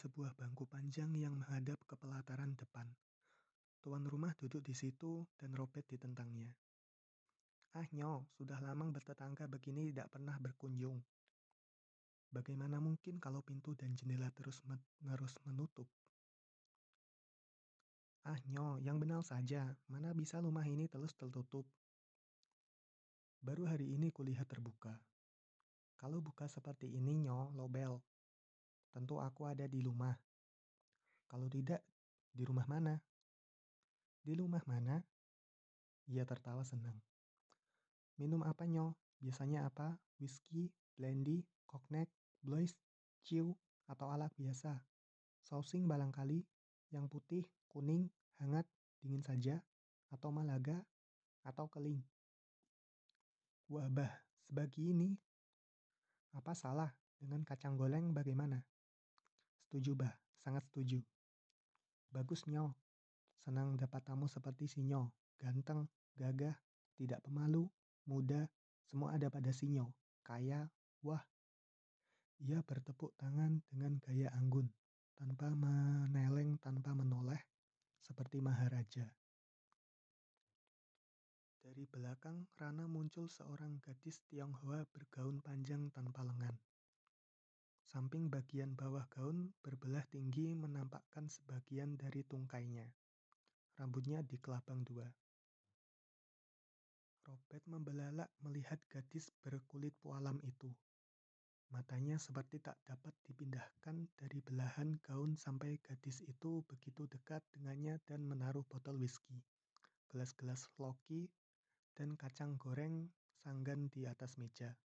sebuah bangku panjang yang menghadap ke pelataran depan. Tuan rumah duduk di situ dan Robert ditentangnya. Ah nyo, sudah lama bertetangga begini tidak pernah berkunjung. Bagaimana mungkin kalau pintu dan jendela terus menerus menutup? Ah nyo, yang benar saja, mana bisa rumah ini terus tertutup? Baru hari ini kulihat terbuka. Kalau buka seperti ini nyo, lobel. Tentu aku ada di rumah. Kalau tidak, di rumah mana? Di rumah mana? Ia tertawa senang. Minum apa nyo? Biasanya apa? Whisky, brandy, cognac, blues, ciu, atau alat biasa? Sausing barangkali, yang putih, kuning, hangat, dingin saja, atau malaga, atau keling. Wabah, sebagi ini. Apa salah dengan kacang goreng bagaimana? Setuju bah, sangat setuju. Bagus nyo. Senang dapat tamu seperti si nyo. Ganteng, gagah, tidak pemalu, muda, semua ada pada Sinyo, kaya, wah. Ia bertepuk tangan dengan gaya anggun, tanpa meneleng, tanpa menoleh, seperti maharaja. Dari belakang Rana muncul seorang gadis Tionghoa bergaun panjang tanpa lengan. Samping bagian bawah gaun berbelah tinggi menampakkan sebagian dari tungkainya. Rambutnya di kelabang dua. Robert membelalak melihat gadis berkulit pualam itu. Matanya seperti tak dapat dipindahkan dari belahan gaun sampai gadis itu begitu dekat dengannya dan menaruh botol whisky, gelas-gelas loki, dan kacang goreng sanggan di atas meja.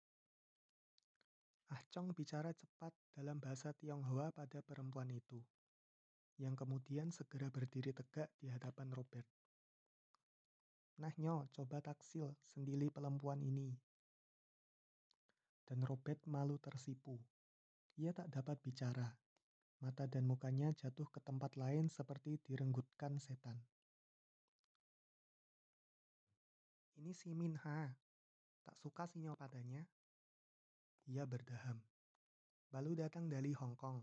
Ah Chong bicara cepat dalam bahasa Tionghoa pada perempuan itu, yang kemudian segera berdiri tegak di hadapan Robert. Nah nyo, coba taksil sendiri perempuan ini. Dan Robert malu tersipu. Ia tak dapat bicara. Mata dan mukanya jatuh ke tempat lain seperti direnggutkan setan. Ini si Minha. Tak suka sinyo padanya. Ia berdaham. Baru datang dari Hong Kong.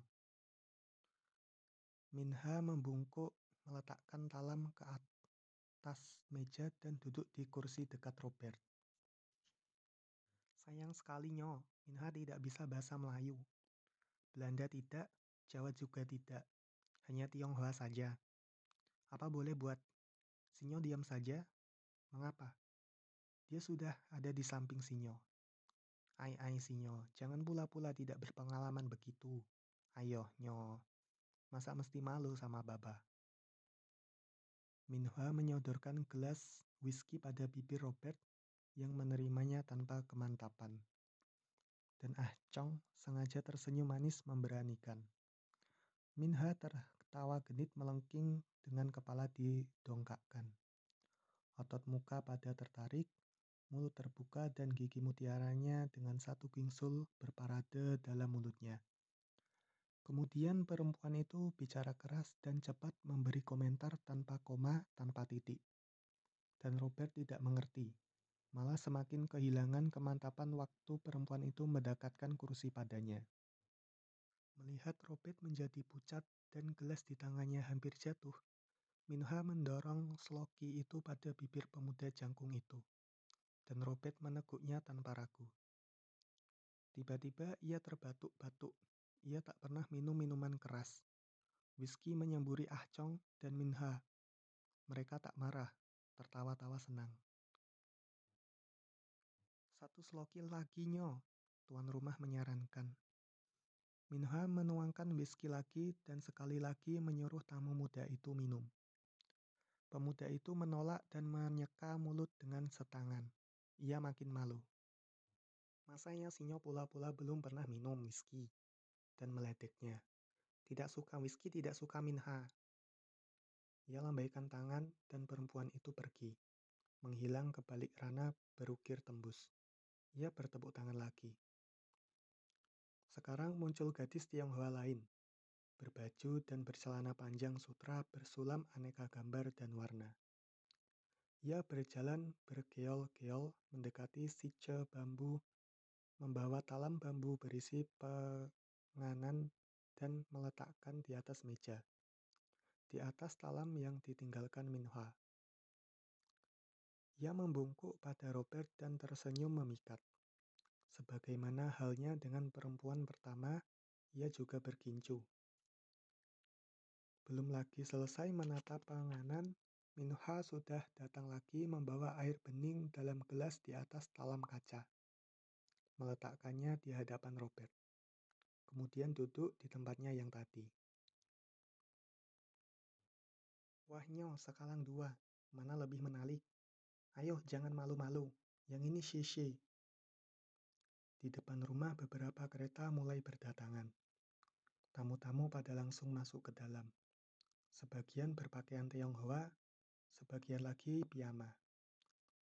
Minha membungkuk meletakkan talam ke atas meja dan duduk di kursi dekat Robert. Sayang sekali nyo, Minha tidak bisa bahasa Melayu. Belanda tidak, Jawa juga tidak. Hanya Tionghoa saja. Apa boleh buat? Sinyo diam saja. Mengapa? Dia sudah ada di samping Sinyo. Ai ai Sinyo, jangan pula-pula tidak berpengalaman begitu. Ayo, Nyo. Masa mesti malu sama Baba? Minhua menyodorkan gelas whisky pada bibir Robert yang menerimanya tanpa kemantapan. Dan Ah Chong sengaja tersenyum manis memberanikan. Minha tertawa genit melengking dengan kepala didongkakkan. Otot muka pada tertarik, mulut terbuka dan gigi mutiaranya dengan satu gingsul berparade dalam mulutnya. Kemudian perempuan itu bicara keras dan cepat memberi komentar tanpa koma, tanpa titik. Dan Robert tidak mengerti, malah semakin kehilangan kemantapan waktu perempuan itu mendekatkan kursi padanya. Melihat Robert menjadi pucat dan gelas di tangannya hampir jatuh, Minha mendorong sloki itu pada bibir pemuda jangkung itu, dan Robert meneguknya tanpa ragu. Tiba-tiba ia terbatuk-batuk ia tak pernah minum minuman keras. Whisky menyemburi Ah Chong dan Minha. Mereka tak marah, tertawa-tawa senang. Satu sloki lagi nyo, tuan rumah menyarankan. Minha menuangkan whisky lagi dan sekali lagi menyuruh tamu muda itu minum. Pemuda itu menolak dan menyeka mulut dengan setangan. Ia makin malu. Masanya sinyo pula-pula belum pernah minum whisky dan meledeknya. Tidak suka whisky, tidak suka Minha. Ia lambaikan tangan dan perempuan itu pergi, menghilang ke balik rana berukir tembus. Ia bertepuk tangan lagi. Sekarang muncul gadis Tionghoa lain, berbaju dan bercelana panjang sutra bersulam aneka gambar dan warna. Ia berjalan bergeol-geol mendekati sice bambu membawa talam bambu berisi penganan dan meletakkan di atas meja. Di atas talam yang ditinggalkan Minhwa. Ia membungkuk pada Robert dan tersenyum memikat. Sebagaimana halnya dengan perempuan pertama, ia juga bergincu. Belum lagi selesai menata penganan, Minha sudah datang lagi membawa air bening dalam gelas di atas talam kaca. Meletakkannya di hadapan Robert. Kemudian duduk di tempatnya yang tadi. Wah nyo, sekalang dua. Mana lebih menalik? Ayo, jangan malu-malu. Yang ini Shishi. Di depan rumah beberapa kereta mulai berdatangan. Tamu-tamu pada langsung masuk ke dalam. Sebagian berpakaian Tionghoa, sebagian lagi piyama.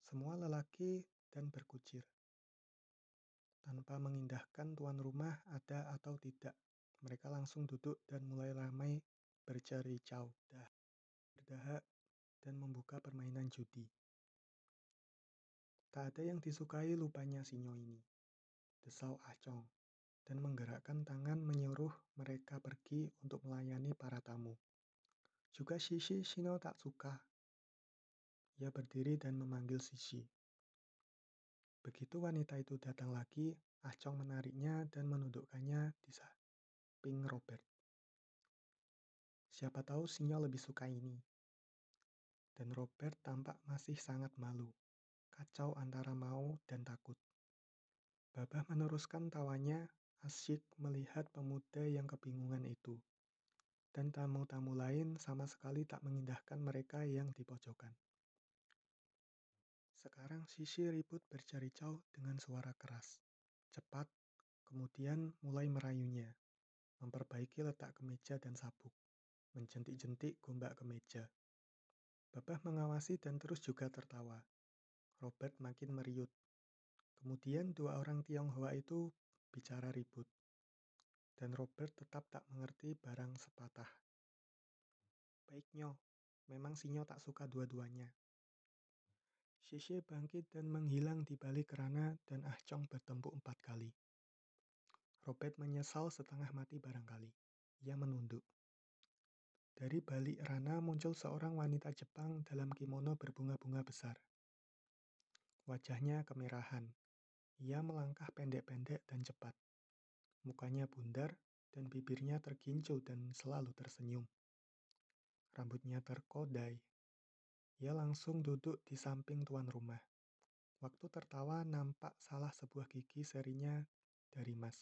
Semua lelaki dan berkucir. Tanpa mengindahkan tuan rumah ada atau tidak, mereka langsung duduk dan mulai ramai bercericau, berdahak, dan membuka permainan judi. Tak ada yang disukai lupanya sinyo ini, desau Acong, dan menggerakkan tangan menyuruh mereka pergi untuk melayani para tamu. Juga Shishi Shino tak suka, ia berdiri dan memanggil Sisi. Begitu wanita itu datang lagi, Ah Chong menariknya dan menundukkannya di samping Robert. Siapa tahu Sinyo lebih suka ini. Dan Robert tampak masih sangat malu, kacau antara mau dan takut. Babah meneruskan tawanya, asyik melihat pemuda yang kebingungan itu. Dan tamu-tamu lain sama sekali tak mengindahkan mereka yang di pojokan. Sekarang Sisi ribut bercari-cau dengan suara keras, cepat, kemudian mulai merayunya, memperbaiki letak kemeja dan sabuk, menjentik-jentik gombak kemeja. Babah mengawasi dan terus juga tertawa. Robert makin meriut. Kemudian dua orang Tionghoa itu bicara ribut. Dan Robert tetap tak mengerti barang sepatah. Baiknya, memang Sinyo tak suka dua-duanya. Shishe bangkit dan menghilang di balik kerana dan Ah Chong bertempuk empat kali. Robert menyesal setengah mati barangkali. Ia menunduk. Dari balik rana muncul seorang wanita Jepang dalam kimono berbunga-bunga besar. Wajahnya kemerahan. Ia melangkah pendek-pendek dan cepat. Mukanya bundar dan bibirnya tergincu dan selalu tersenyum. Rambutnya terkodai ia langsung duduk di samping tuan rumah. Waktu tertawa nampak salah sebuah gigi serinya dari Mas.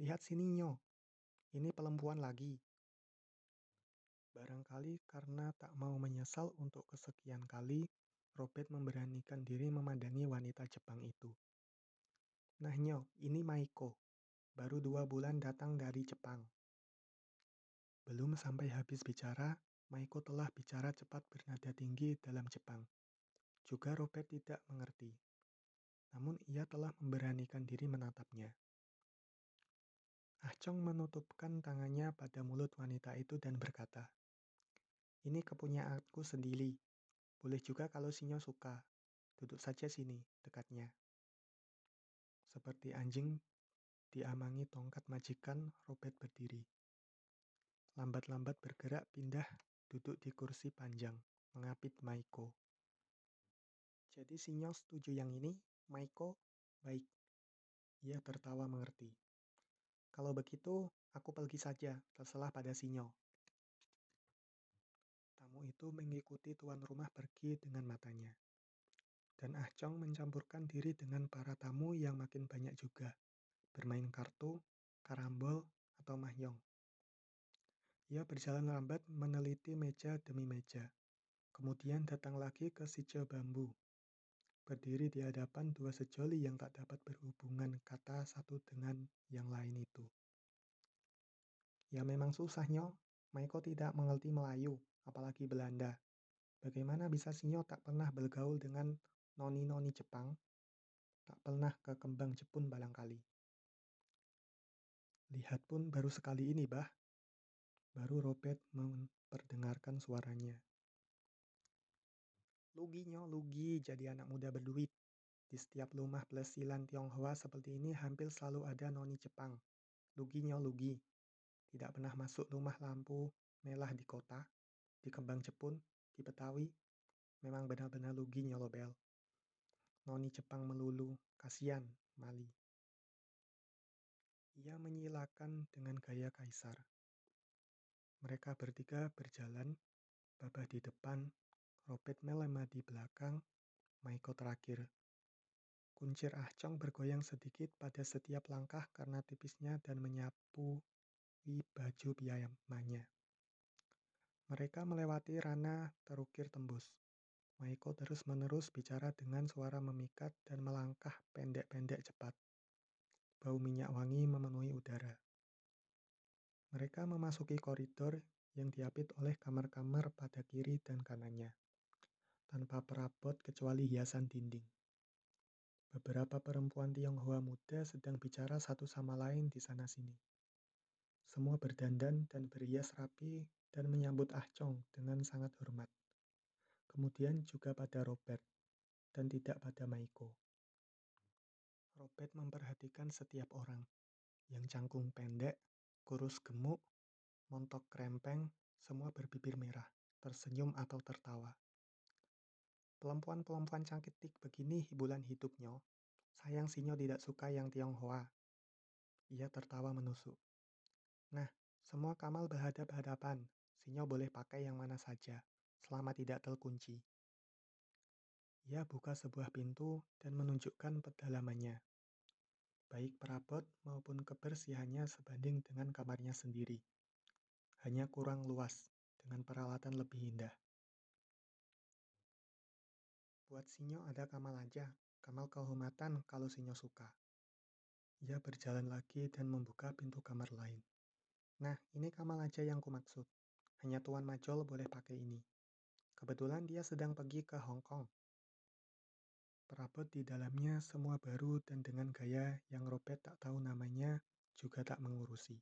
Lihat sini Nyo, ini pelempuan lagi. Barangkali karena tak mau menyesal untuk kesekian kali, Robert memberanikan diri memandangi wanita Jepang itu. Nah Nyo, ini Maiko. Baru dua bulan datang dari Jepang. Belum sampai habis bicara, Maiko telah bicara cepat bernada tinggi dalam Jepang. Juga Robert tidak mengerti. Namun ia telah memberanikan diri menatapnya. Ah Chong menutupkan tangannya pada mulut wanita itu dan berkata, Ini kepunyaanku sendiri. Boleh juga kalau Sinyo suka. Duduk saja sini, dekatnya. Seperti anjing diamangi tongkat majikan, Robert berdiri. Lambat-lambat bergerak pindah duduk di kursi panjang, mengapit Maiko. Jadi Sinyo setuju yang ini? Maiko, baik. Ia tertawa mengerti. Kalau begitu, aku pergi saja, terserah pada Sinyo. Tamu itu mengikuti tuan rumah pergi dengan matanya. Dan Ah Chong mencampurkan diri dengan para tamu yang makin banyak juga, bermain kartu, karambol, atau mahjong. Ia berjalan lambat meneliti meja demi meja. Kemudian datang lagi ke sijil bambu. Berdiri di hadapan dua sejoli yang tak dapat berhubungan kata satu dengan yang lain itu. Ya memang susahnya, Maiko tidak mengerti Melayu, apalagi Belanda. Bagaimana bisa Sinyo tak pernah bergaul dengan noni-noni Jepang? Tak pernah ke kembang Jepun barangkali. Lihat pun baru sekali ini, bah. Baru Robert memperdengarkan suaranya. Luginya, lugi jadi anak muda berduit. Di setiap rumah pelesilan Tionghoa seperti ini hampir selalu ada noni Jepang. Luginya lugi. Tidak pernah masuk rumah lampu merah di kota, di Kembang Jepun, di Betawi. Memang benar-benar lugi nyolobel. Noni Jepang melulu, kasihan, Mali. Ia menyilakan dengan gaya kaisar. Mereka bertiga berjalan, Babah di depan, Robert Melema di belakang, Maiko terakhir. Kuncir Ahcong bergoyang sedikit pada setiap langkah karena tipisnya dan menyapu baju piyamanya. Mereka melewati Rana terukir tembus. Maiko terus-menerus bicara dengan suara memikat dan melangkah pendek-pendek cepat. Bau minyak wangi memenuhi udara. Mereka memasuki koridor yang diapit oleh kamar-kamar pada kiri dan kanannya, tanpa perabot kecuali hiasan dinding. Beberapa perempuan Tionghoa muda sedang bicara satu sama lain di sana-sini. Semua berdandan dan berhias rapi dan menyambut Ah Chong dengan sangat hormat. Kemudian juga pada Robert, dan tidak pada Maiko. Robert memperhatikan setiap orang, yang cangkung pendek, kurus gemuk, montok krempeng, semua berbibir merah, tersenyum atau tertawa. Perempuan-perempuan cantik begini hiburan hidupnya. Sayang Sinyo tidak suka yang Tionghoa. Ia tertawa menusuk. Nah, semua kamal berhadap-hadapan. Sinyo boleh pakai yang mana saja, selama tidak terkunci. Ia buka sebuah pintu dan menunjukkan pedalamannya. Baik perabot maupun kebersihannya sebanding dengan kamarnya sendiri. Hanya kurang luas, dengan peralatan lebih indah. Buat Sinyo ada kamal aja, kamal kehormatan kalau Sinyo suka. Ia berjalan lagi dan membuka pintu kamar lain. Nah, ini kamal aja yang kumaksud. Hanya Tuan Majol boleh pakai ini. Kebetulan dia sedang pergi ke Hong Kong. Perabot di dalamnya semua baru dan dengan gaya yang Robert tak tahu namanya juga tak mengurusi.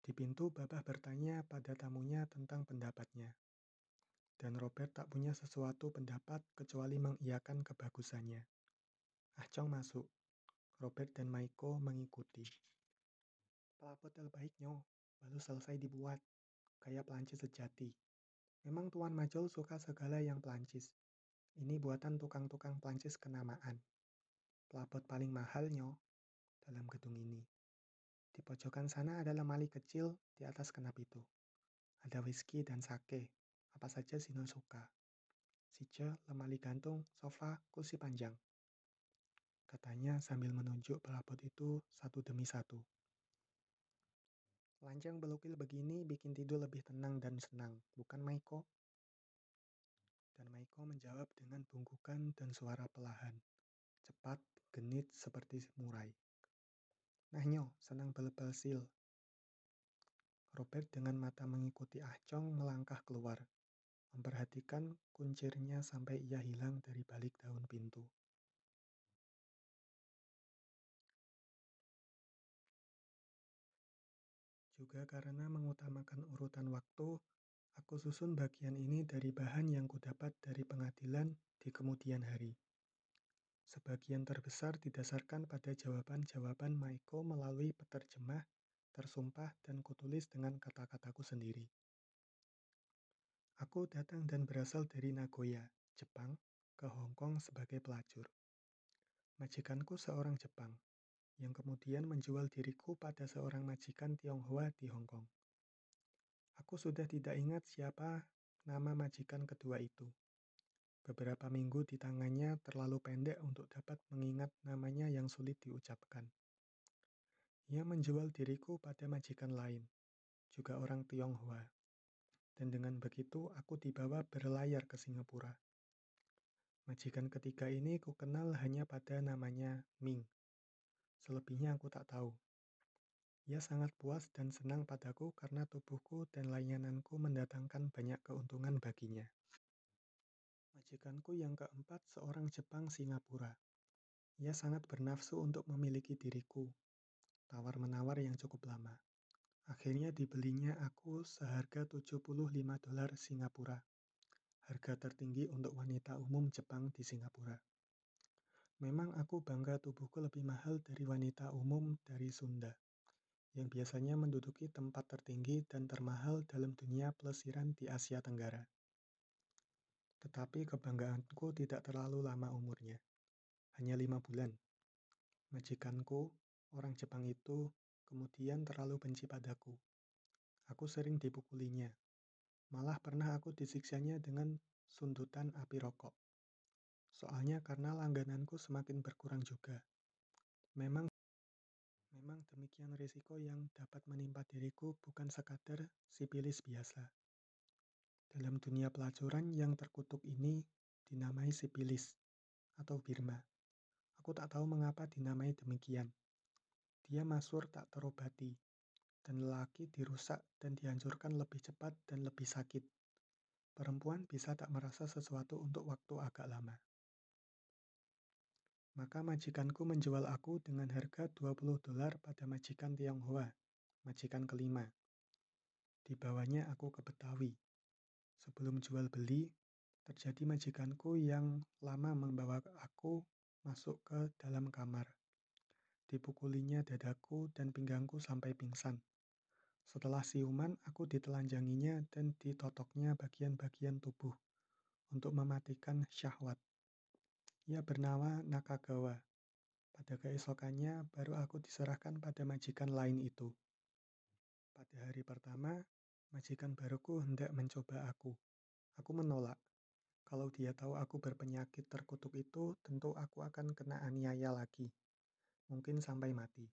Di pintu Babah bertanya pada tamunya tentang pendapatnya dan Robert tak punya sesuatu pendapat kecuali mengiyakan kebagusannya. Ah Chong masuk. Robert dan Maiko mengikuti. Pelapot terbaiknya baru selesai dibuat, kayak Pelancis sejati. Memang Tuan Majol suka segala yang Pelancis. Ini buatan tukang-tukang Pelancis kenamaan. Pelapot paling mahalnya dalam gedung ini. Di pojokan sana ada lemari kecil di atas kenap itu. Ada whisky dan sake, apa saja Sino suka. Sija, lemari gantung, sofa, kursi panjang. Katanya sambil menunjuk pelapot itu satu demi satu. Lancang belukil begini bikin tidur lebih tenang dan senang, bukan Maiko? Dan Maiko menjawab dengan bungkukan dan suara pelahan. Cepat, genit seperti murai. Nah nyo, senang bel-bel sil. Robert dengan mata mengikuti Ah Chong melangkah keluar memperhatikan kuncirnya sampai ia hilang dari balik daun pintu. Juga karena mengutamakan urutan waktu, aku susun bagian ini dari bahan yang kudapat dari pengadilan di kemudian hari. Sebagian terbesar didasarkan pada jawaban-jawaban Maiko melalui peterjemah, tersumpah, dan kutulis dengan kata-kataku sendiri. Aku datang dan berasal dari Nagoya, Jepang, ke Hong Kong sebagai pelacur. Majikanku seorang Jepang, yang kemudian menjual diriku pada seorang majikan Tionghoa di Hong Kong. Aku sudah tidak ingat siapa nama majikan kedua itu. Beberapa minggu di tangannya terlalu pendek untuk dapat mengingat namanya yang sulit diucapkan. Ia menjual diriku pada majikan lain, juga orang Tionghoa dan dengan begitu aku dibawa berlayar ke Singapura. Majikan ketiga ini ku kenal hanya pada namanya Ming. Selebihnya aku tak tahu. Ia sangat puas dan senang padaku karena tubuhku dan layananku mendatangkan banyak keuntungan baginya. Majikanku yang keempat seorang Jepang Singapura. Ia sangat bernafsu untuk memiliki diriku. Tawar-menawar yang cukup lama. Akhirnya dibelinya aku seharga 75 dolar Singapura. Harga tertinggi untuk wanita umum Jepang di Singapura. Memang aku bangga tubuhku lebih mahal dari wanita umum dari Sunda, yang biasanya menduduki tempat tertinggi dan termahal dalam dunia pelesiran di Asia Tenggara. Tetapi kebanggaanku tidak terlalu lama umurnya, hanya lima bulan. Majikanku, orang Jepang itu, kemudian terlalu benci padaku. Aku sering dipukulinya. Malah pernah aku disiksanya dengan sundutan api rokok. Soalnya karena langgananku semakin berkurang juga. Memang memang demikian risiko yang dapat menimpa diriku bukan sekadar sipilis biasa. Dalam dunia pelacuran yang terkutuk ini dinamai sipilis atau Birma. Aku tak tahu mengapa dinamai demikian. Dia masur tak terobati, dan lelaki dirusak dan dihancurkan lebih cepat dan lebih sakit. Perempuan bisa tak merasa sesuatu untuk waktu agak lama. Maka majikanku menjual aku dengan harga 20 dolar pada majikan Tionghoa, majikan kelima. Dibawanya aku ke Betawi. Sebelum jual beli, terjadi majikanku yang lama membawa aku masuk ke dalam kamar. Dipukulinya dadaku dan pinggangku sampai pingsan. Setelah siuman, aku ditelanjanginya dan ditotoknya bagian-bagian tubuh untuk mematikan syahwat. Ia bernama Nakagawa. Pada keesokannya, baru aku diserahkan pada majikan lain itu. Pada hari pertama, majikan baruku hendak mencoba aku. Aku menolak. Kalau dia tahu aku berpenyakit terkutuk itu, tentu aku akan kena aniaya lagi mungkin sampai mati.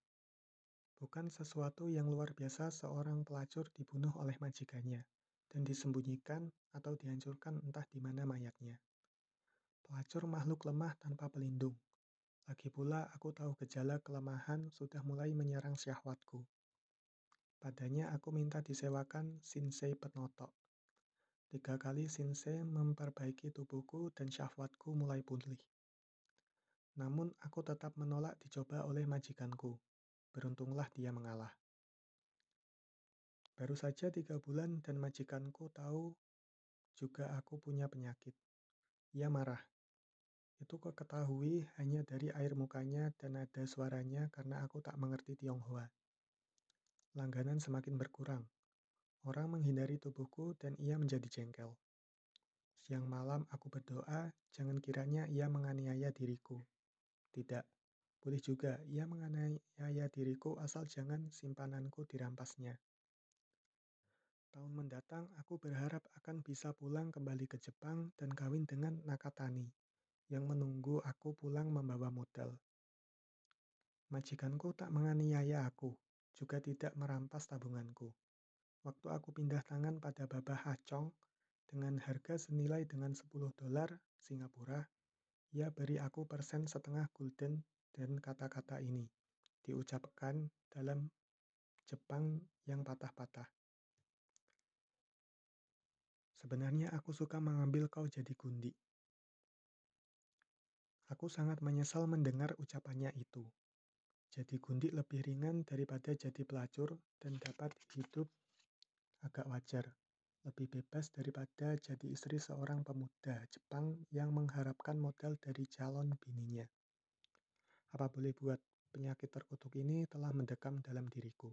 Bukan sesuatu yang luar biasa seorang pelacur dibunuh oleh majikannya dan disembunyikan atau dihancurkan entah di mana mayatnya. Pelacur makhluk lemah tanpa pelindung. Lagi pula aku tahu gejala kelemahan sudah mulai menyerang syahwatku. Padanya aku minta disewakan sinsei penotok. Tiga kali sinsei memperbaiki tubuhku dan syahwatku mulai pulih. Namun aku tetap menolak dicoba oleh majikanku. Beruntunglah dia mengalah. Baru saja tiga bulan dan majikanku tahu juga aku punya penyakit. Ia marah. Itu kok ketahui hanya dari air mukanya dan ada suaranya karena aku tak mengerti Tionghoa. Langganan semakin berkurang. Orang menghindari tubuhku dan ia menjadi jengkel. Siang malam aku berdoa, jangan kiranya ia menganiaya diriku. Tidak, boleh juga ia menganiaya diriku asal jangan simpananku dirampasnya. Tahun mendatang aku berharap akan bisa pulang kembali ke Jepang dan kawin dengan Nakatani yang menunggu aku pulang membawa modal. Majikanku tak menganiaya aku, juga tidak merampas tabunganku. Waktu aku pindah tangan pada Babah Hacong dengan harga senilai dengan 10 dolar Singapura, ia beri aku persen setengah gulden dan kata-kata ini diucapkan dalam Jepang yang patah-patah. Sebenarnya aku suka mengambil kau jadi gundi. Aku sangat menyesal mendengar ucapannya itu. Jadi gundi lebih ringan daripada jadi pelacur dan dapat hidup agak wajar lebih bebas daripada jadi istri seorang pemuda Jepang yang mengharapkan modal dari calon bininya. Apa boleh buat, penyakit terkutuk ini telah mendekam dalam diriku.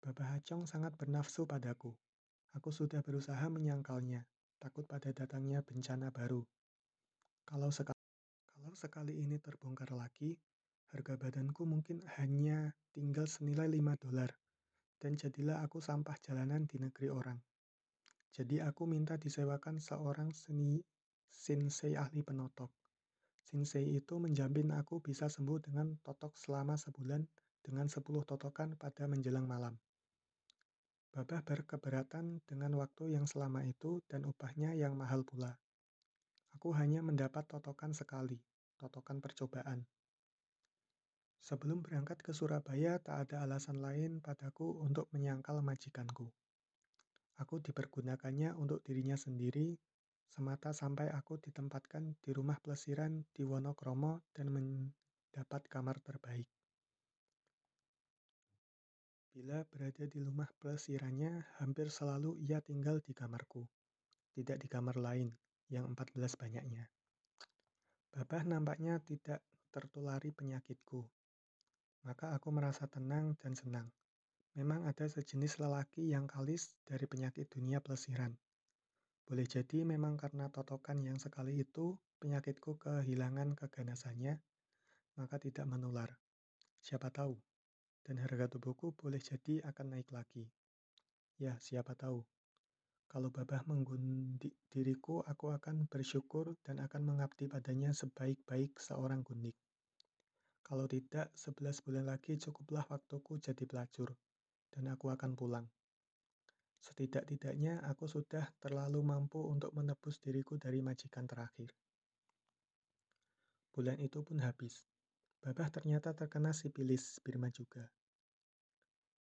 Baba Hacong sangat bernafsu padaku. Aku sudah berusaha menyangkalnya, takut pada datangnya bencana baru. Kalau sekali, kalau sekali ini terbongkar lagi, harga badanku mungkin hanya tinggal senilai 5 dolar dan jadilah aku sampah jalanan di negeri orang. Jadi aku minta disewakan seorang seni sensei ahli penotok. Sensei itu menjamin aku bisa sembuh dengan totok selama sebulan dengan 10 totokan pada menjelang malam. Babah berkeberatan dengan waktu yang selama itu dan upahnya yang mahal pula. Aku hanya mendapat totokan sekali, totokan percobaan. Sebelum berangkat ke Surabaya, tak ada alasan lain padaku untuk menyangkal majikanku. Aku dipergunakannya untuk dirinya sendiri, semata sampai aku ditempatkan di rumah pelesiran di Wonokromo dan mendapat kamar terbaik. Bila berada di rumah pelesirannya, hampir selalu ia tinggal di kamarku, tidak di kamar lain, yang 14 banyaknya. Babah nampaknya tidak tertulari penyakitku. Maka aku merasa tenang dan senang. Memang ada sejenis lelaki yang kalis dari penyakit dunia pelesiran. Boleh jadi memang karena totokan yang sekali itu, penyakitku kehilangan keganasannya, maka tidak menular. Siapa tahu? Dan harga tubuhku boleh jadi akan naik lagi. Ya, siapa tahu? Kalau Babah menggundik diriku, aku akan bersyukur dan akan mengabdi padanya sebaik-baik seorang gundik. Kalau tidak, sebelas bulan lagi cukuplah waktuku jadi pelacur, dan aku akan pulang. Setidak-tidaknya aku sudah terlalu mampu untuk menebus diriku dari majikan terakhir. Bulan itu pun habis. Babah ternyata terkena sipilis Birma juga.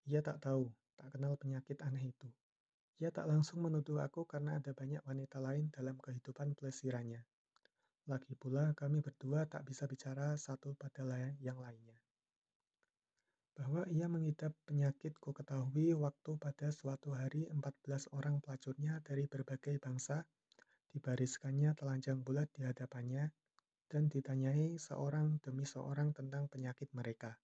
Ia tak tahu, tak kenal penyakit aneh itu. Ia tak langsung menuduh aku karena ada banyak wanita lain dalam kehidupan pelesirannya. Lagi pula kami berdua tak bisa bicara satu pada yang lainnya. Bahwa ia mengidap penyakit ku ketahui waktu pada suatu hari 14 orang pelacurnya dari berbagai bangsa dibariskannya telanjang bulat di hadapannya dan ditanyai seorang demi seorang tentang penyakit mereka.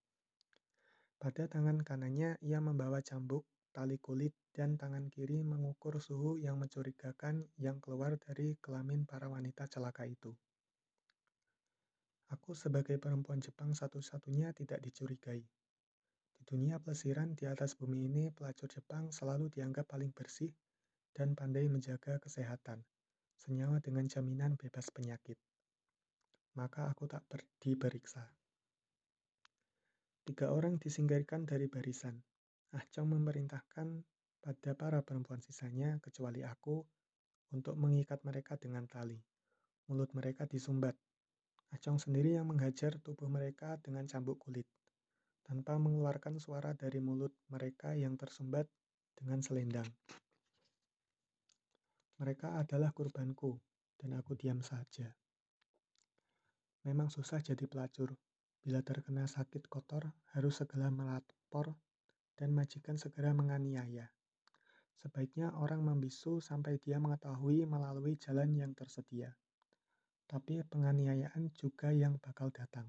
Pada tangan kanannya ia membawa cambuk tali kulit, dan tangan kiri mengukur suhu yang mencurigakan yang keluar dari kelamin para wanita celaka itu. Aku sebagai perempuan Jepang satu-satunya tidak dicurigai. Di dunia pelesiran di atas bumi ini, pelacur Jepang selalu dianggap paling bersih dan pandai menjaga kesehatan, senyawa dengan jaminan bebas penyakit. Maka aku tak diperiksa. Tiga orang disingkirkan dari barisan. Ah Chong memerintahkan pada para perempuan sisanya, kecuali aku, untuk mengikat mereka dengan tali. Mulut mereka disumbat. Ah Chong sendiri yang menghajar tubuh mereka dengan cambuk kulit, tanpa mengeluarkan suara dari mulut mereka yang tersumbat dengan selendang. Mereka adalah kurbanku, dan aku diam saja. Memang susah jadi pelacur. Bila terkena sakit kotor, harus segera melapor dan majikan segera menganiaya. Sebaiknya orang membisu sampai dia mengetahui melalui jalan yang tersedia. Tapi penganiayaan juga yang bakal datang.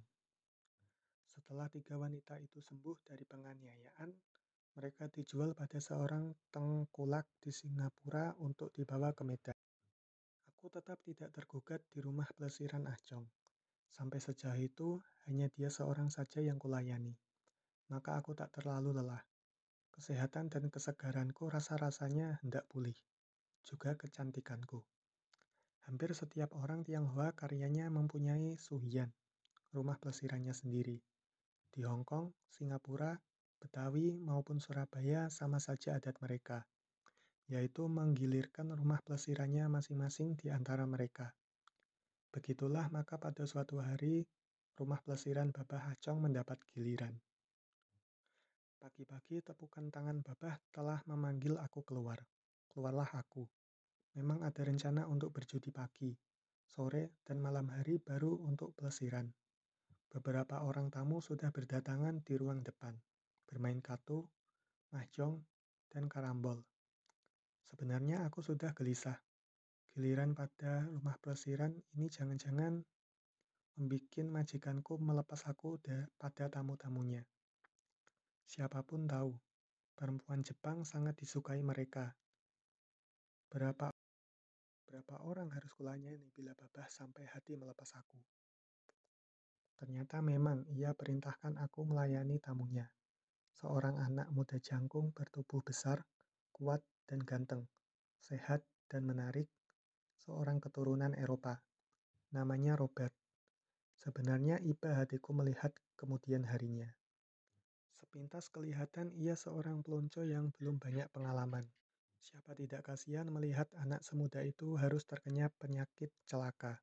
Setelah tiga wanita itu sembuh dari penganiayaan, mereka dijual pada seorang tengkulak di Singapura untuk dibawa ke Medan. Aku tetap tidak tergugat di rumah pelesiran Ahjong. Sampai sejauh itu, hanya dia seorang saja yang kulayani. Maka aku tak terlalu lelah. Kesehatan dan kesegaranku rasa-rasanya hendak pulih, juga kecantikanku. Hampir setiap orang Tionghoa karyanya mempunyai suhian, rumah pelesirannya sendiri. Di Hong Kong, Singapura, Betawi maupun Surabaya sama saja adat mereka, yaitu menggilirkan rumah pelesirannya masing-masing di antara mereka. Begitulah maka pada suatu hari, rumah pelesiran Babah Acong mendapat giliran. Pagi-pagi tepukan tangan Babah telah memanggil aku keluar. Keluarlah aku. Memang ada rencana untuk berjudi pagi, sore, dan malam hari baru untuk pelesiran. Beberapa orang tamu sudah berdatangan di ruang depan, bermain kartu, mahjong, dan karambol. Sebenarnya aku sudah gelisah. Giliran pada rumah pelesiran ini jangan-jangan membuat majikanku melepas aku pada tamu-tamunya. Siapa pun tahu, perempuan Jepang sangat disukai mereka. Berapa berapa orang harus kulayani bila babah sampai hati melepas aku? Ternyata memang ia perintahkan aku melayani tamunya. Seorang anak muda jangkung bertubuh besar, kuat dan ganteng, sehat dan menarik, seorang keturunan Eropa. Namanya Robert. Sebenarnya iba hatiku melihat kemudian harinya. Sepintas kelihatan ia seorang pelonco yang belum banyak pengalaman. Siapa tidak kasihan melihat anak semuda itu harus terkena penyakit celaka.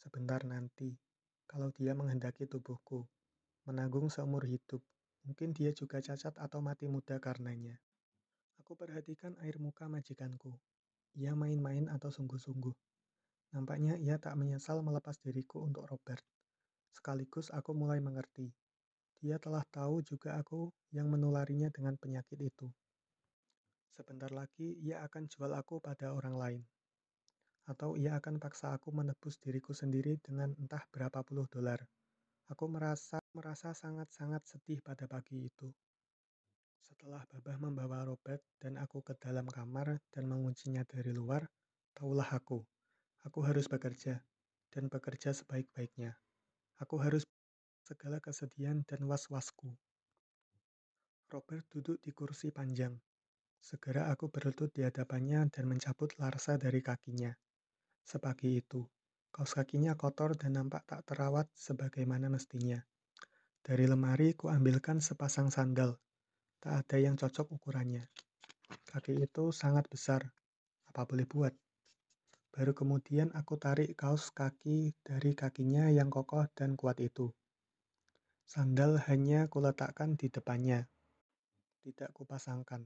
Sebentar nanti, kalau dia menghendaki tubuhku, menanggung seumur hidup, mungkin dia juga cacat atau mati muda karenanya. Aku perhatikan air muka majikanku. Ia main-main atau sungguh-sungguh. Nampaknya ia tak menyesal melepas diriku untuk Robert. Sekaligus aku mulai mengerti dia telah tahu juga aku yang menularinya dengan penyakit itu. Sebentar lagi ia akan jual aku pada orang lain. atau ia akan paksa aku menebus diriku sendiri dengan entah berapa puluh dolar. Aku merasa merasa sangat-sangat sedih pada pagi itu. Setelah Babah membawa Robert dan aku ke dalam kamar dan menguncinya dari luar, taulah aku. Aku harus bekerja, dan bekerja sebaik-baiknya. Aku harus segala kesedihan dan was-wasku. Robert duduk di kursi panjang. Segera aku berlutut di hadapannya dan mencabut larsa dari kakinya. Sepagi itu, kaos kakinya kotor dan nampak tak terawat sebagaimana mestinya. Dari lemari kuambilkan sepasang sandal. Tak ada yang cocok ukurannya. Kaki itu sangat besar. Apa boleh buat? Baru kemudian aku tarik kaos kaki dari kakinya yang kokoh dan kuat itu. Sandal hanya kuletakkan di depannya. Tidak kupasangkan.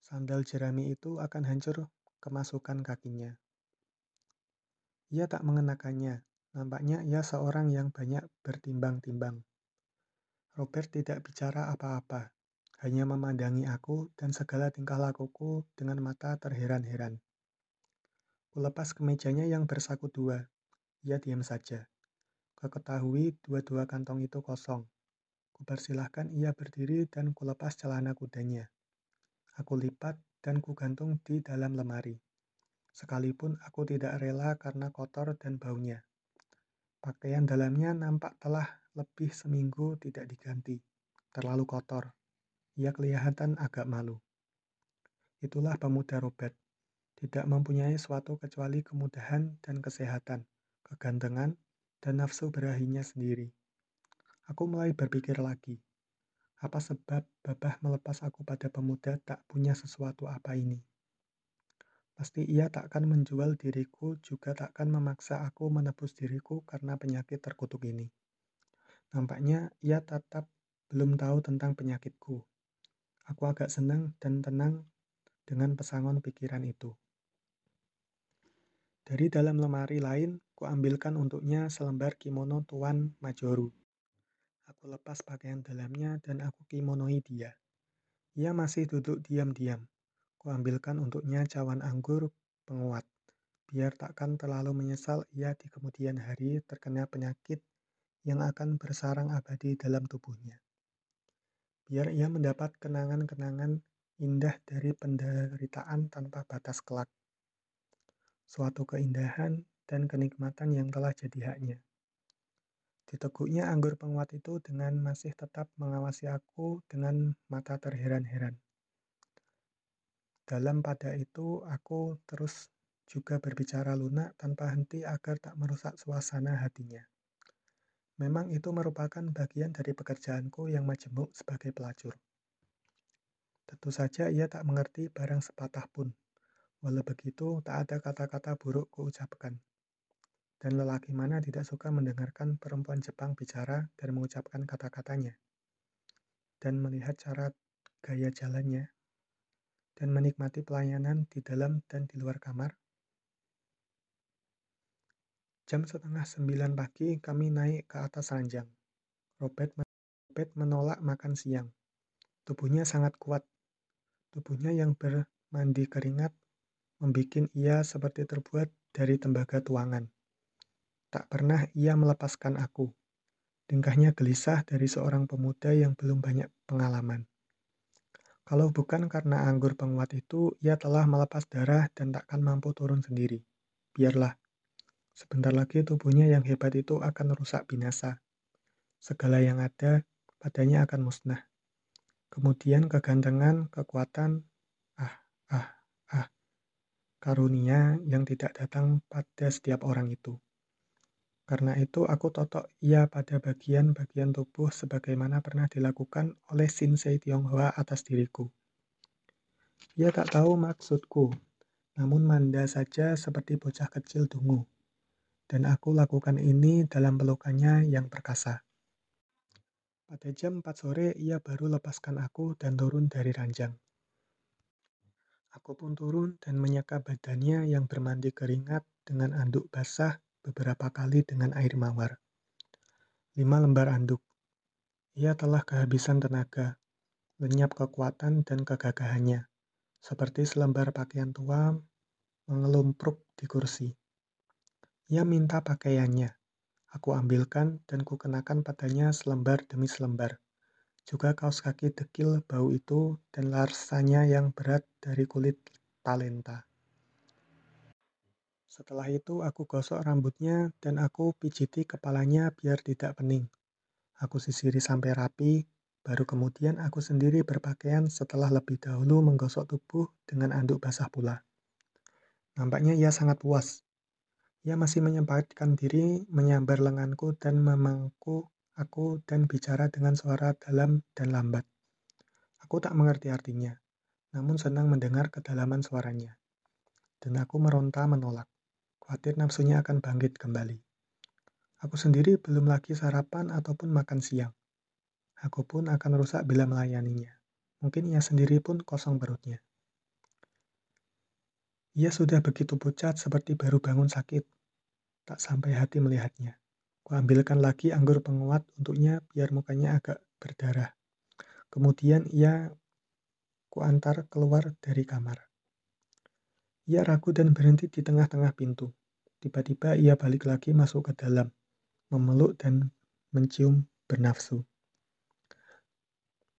Sandal jerami itu akan hancur kemasukan kakinya. Ia tak mengenakannya. Nampaknya ia seorang yang banyak bertimbang-timbang. Robert tidak bicara apa-apa, hanya memandangi aku dan segala tingkah lakuku dengan mata terheran-heran. Kulepas kemejanya yang bersaku dua. Ia diam saja. Keketahui dua-dua kantong itu kosong. Kupersilahkan ia berdiri dan kulepas celana kudanya. Aku lipat dan kugantung di dalam lemari sekalipun aku tidak rela karena kotor dan baunya. Pakaian dalamnya nampak telah lebih seminggu tidak diganti, terlalu kotor. Ia kelihatan agak malu. Itulah pemuda Robert, tidak mempunyai suatu kecuali kemudahan dan kesehatan, kegantengan, dan nafsu berahinya sendiri. Aku mulai berpikir lagi, apa sebab Babah melepas aku pada pemuda tak punya sesuatu apa ini? Pasti ia takkan menjual diriku, juga takkan memaksa aku menebus diriku karena penyakit terkutuk ini. Nampaknya ia tetap belum tahu tentang penyakitku. Aku agak senang dan tenang dengan pesangon pikiran itu. Dari dalam lemari lain, kuambilkan untuknya selembar kimono Tuan Majoru. Aku lepas pakaian dalamnya dan aku kimonoi dia. Ia masih duduk diam-diam. Kuambilkan untuknya cawan anggur penguat, biar takkan terlalu menyesal ia di kemudian hari terkena penyakit yang akan bersarang abadi dalam tubuhnya. Biar ia mendapat kenangan-kenangan indah dari penderitaan tanpa batas kelak. Suatu keindahan dan kenikmatan yang telah jadi haknya. Diteguknya anggur penguat itu dengan masih tetap mengawasi aku dengan mata terheran-heran. Dalam pada itu, aku terus juga berbicara lunak tanpa henti agar tak merusak suasana hatinya. Memang itu merupakan bagian dari pekerjaanku yang majemuk sebagai pelacur. Tentu saja ia tak mengerti barang sepatah pun. Walau begitu, tak ada kata-kata buruk kuucapkan. Dan lelaki mana tidak suka mendengarkan perempuan Jepang bicara dan mengucapkan kata-katanya. Dan melihat cara gaya jalannya, dan menikmati pelayanan di dalam dan di luar kamar. Jam setengah sembilan pagi kami naik ke atas ranjang. Robert, Robert menolak makan siang. Tubuhnya sangat kuat. Tubuhnya yang bermandi keringat membuat ia seperti terbuat dari tembaga tuangan. Tak pernah ia melepaskan aku. Tingkahnya gelisah dari seorang pemuda yang belum banyak pengalaman. Kalau bukan karena anggur penguat itu, ia telah melepas darah dan takkan mampu turun sendiri. Biarlah. Sebentar lagi tubuhnya yang hebat itu akan rusak binasa. Segala yang ada padanya akan musnah. Kemudian kegantengan, kekuatan, ah, ah, karunia yang tidak datang pada setiap orang itu. Karena itu aku totok ia pada bagian-bagian tubuh sebagaimana pernah dilakukan oleh Shinsei Tionghoa atas diriku. Ia tak tahu maksudku, namun manda saja seperti bocah kecil dungu. Dan aku lakukan ini dalam pelukannya yang perkasa. Pada jam 4 sore ia baru lepaskan aku dan turun dari ranjang. Aku pun turun dan menyeka badannya yang bermandi keringat dengan anduk basah beberapa kali dengan air mawar. Lima lembar anduk. Ia telah kehabisan tenaga, lenyap kekuatan dan kegagahannya, seperti selembar pakaian tua mengelumpruk di kursi. Ia minta pakaiannya. Aku ambilkan dan kukenakan padanya selembar demi selembar. Juga kaos kaki dekil bau itu dan rasanya yang berat dari kulit talenta. Setelah itu aku gosok rambutnya dan aku pijiti kepalanya biar tidak pening. Aku sisiri sampai rapi, baru kemudian aku sendiri berpakaian setelah lebih dahulu menggosok tubuh dengan anduk basah pula. Nampaknya ia sangat puas. Ia masih menyempatkan diri menyambar lenganku dan memangku aku dan bicara dengan suara dalam dan lambat. Aku tak mengerti artinya, namun senang mendengar kedalaman suaranya. Dan aku meronta menolak khawatir nafsunya akan bangkit kembali. Aku sendiri belum lagi sarapan ataupun makan siang. Aku pun akan rusak bila melayaninya. Mungkin ia sendiri pun kosong perutnya. Ia sudah begitu pucat seperti baru bangun sakit. Tak sampai hati melihatnya. Kuambilkan lagi anggur penguat untuknya biar mukanya agak berdarah. Kemudian ia kuantar keluar dari kamar. Ia ragu dan berhenti di tengah-tengah pintu. Tiba-tiba ia balik lagi masuk ke dalam, memeluk dan mencium bernafsu.